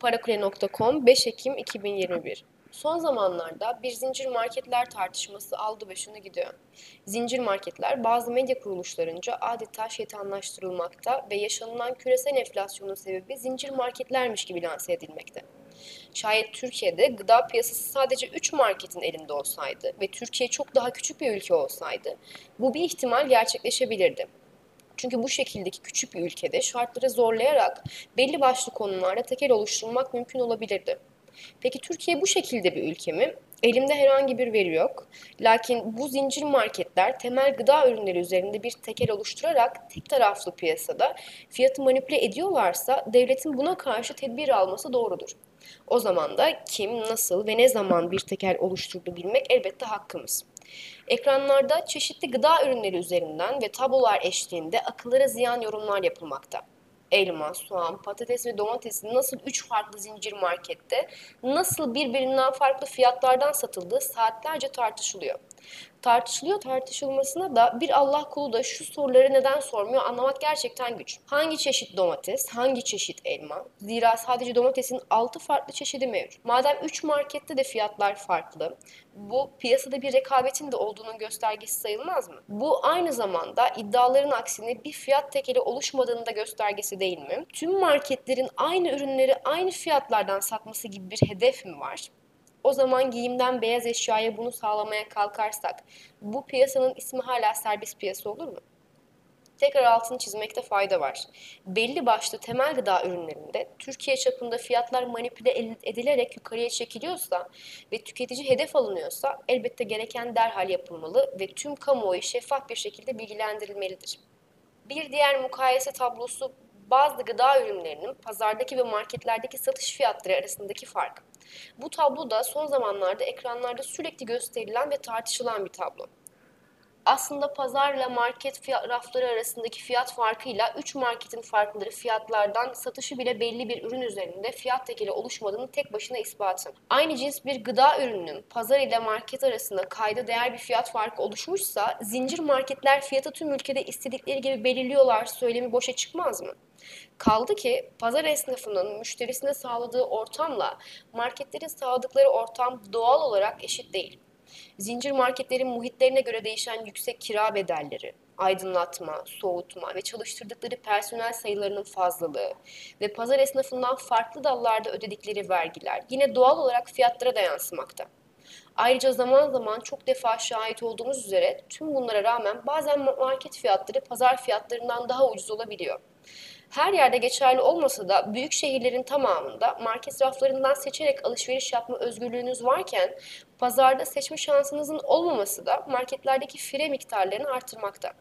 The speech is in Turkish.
Parakule.com 5 Ekim 2021 Son zamanlarda bir zincir marketler tartışması aldı başını gidiyor. Zincir marketler bazı medya kuruluşlarınca adeta şeytanlaştırılmakta ve yaşanılan küresel enflasyonun sebebi zincir marketlermiş gibi lanse edilmekte. Şayet Türkiye'de gıda piyasası sadece 3 marketin elinde olsaydı ve Türkiye çok daha küçük bir ülke olsaydı bu bir ihtimal gerçekleşebilirdi. Çünkü bu şekildeki küçük bir ülkede şartları zorlayarak belli başlı konularda tekel oluşturmak mümkün olabilirdi. Peki Türkiye bu şekilde bir ülke mi? Elimde herhangi bir veri yok. Lakin bu zincir marketler temel gıda ürünleri üzerinde bir tekel oluşturarak tek taraflı piyasada fiyatı manipüle ediyorlarsa devletin buna karşı tedbir alması doğrudur. O zaman da kim, nasıl ve ne zaman bir tekel oluşturdu bilmek elbette hakkımız. Ekranlarda çeşitli gıda ürünleri üzerinden ve tablolar eşliğinde akıllara ziyan yorumlar yapılmakta. Elma, soğan, patates ve domatesin nasıl üç farklı zincir markette nasıl birbirinden farklı fiyatlardan satıldığı saatlerce tartışılıyor. Tartışılıyor tartışılmasına da bir Allah kulu da şu soruları neden sormuyor anlamak gerçekten güç. Hangi çeşit domates, hangi çeşit elma? Zira sadece domatesin 6 farklı çeşidi mevcut. Madem 3 markette de fiyatlar farklı, bu piyasada bir rekabetin de olduğunun göstergesi sayılmaz mı? Bu aynı zamanda iddiaların aksine bir fiyat tekeli oluşmadığının da göstergesi değil mi? Tüm marketlerin aynı ürünleri aynı fiyatlardan satması gibi bir hedef mi var? O zaman giyimden beyaz eşyaya bunu sağlamaya kalkarsak bu piyasanın ismi hala serbest piyasa olur mu? Tekrar altını çizmekte fayda var. Belli başlı temel gıda ürünlerinde Türkiye çapında fiyatlar manipüle edilerek yukarıya çekiliyorsa ve tüketici hedef alınıyorsa elbette gereken derhal yapılmalı ve tüm kamuoyu şeffaf bir şekilde bilgilendirilmelidir. Bir diğer mukayese tablosu bazı gıda ürünlerinin pazardaki ve marketlerdeki satış fiyatları arasındaki fark. Bu tablo da son zamanlarda ekranlarda sürekli gösterilen ve tartışılan bir tablo. Aslında pazarla market fiyat, rafları arasındaki fiyat farkıyla 3 marketin farkları fiyatlardan satışı bile belli bir ürün üzerinde fiyat tekeli oluşmadığını tek başına ispatı. Aynı cins bir gıda ürününün pazar ile market arasında kayda değer bir fiyat farkı oluşmuşsa zincir marketler fiyatı tüm ülkede istedikleri gibi belirliyorlar söylemi boşa çıkmaz mı? Kaldı ki pazar esnafının müşterisine sağladığı ortamla marketlerin sağladıkları ortam doğal olarak eşit değil. Zincir marketlerin muhitlerine göre değişen yüksek kira bedelleri, aydınlatma, soğutma ve çalıştırdıkları personel sayılarının fazlalığı ve pazar esnafından farklı dallarda ödedikleri vergiler yine doğal olarak fiyatlara da yansımakta. Ayrıca zaman zaman çok defa şahit olduğumuz üzere tüm bunlara rağmen bazen market fiyatları pazar fiyatlarından daha ucuz olabiliyor. Her yerde geçerli olmasa da büyük şehirlerin tamamında market raflarından seçerek alışveriş yapma özgürlüğünüz varken pazarda seçme şansınızın olmaması da marketlerdeki fire miktarlarını artırmakta.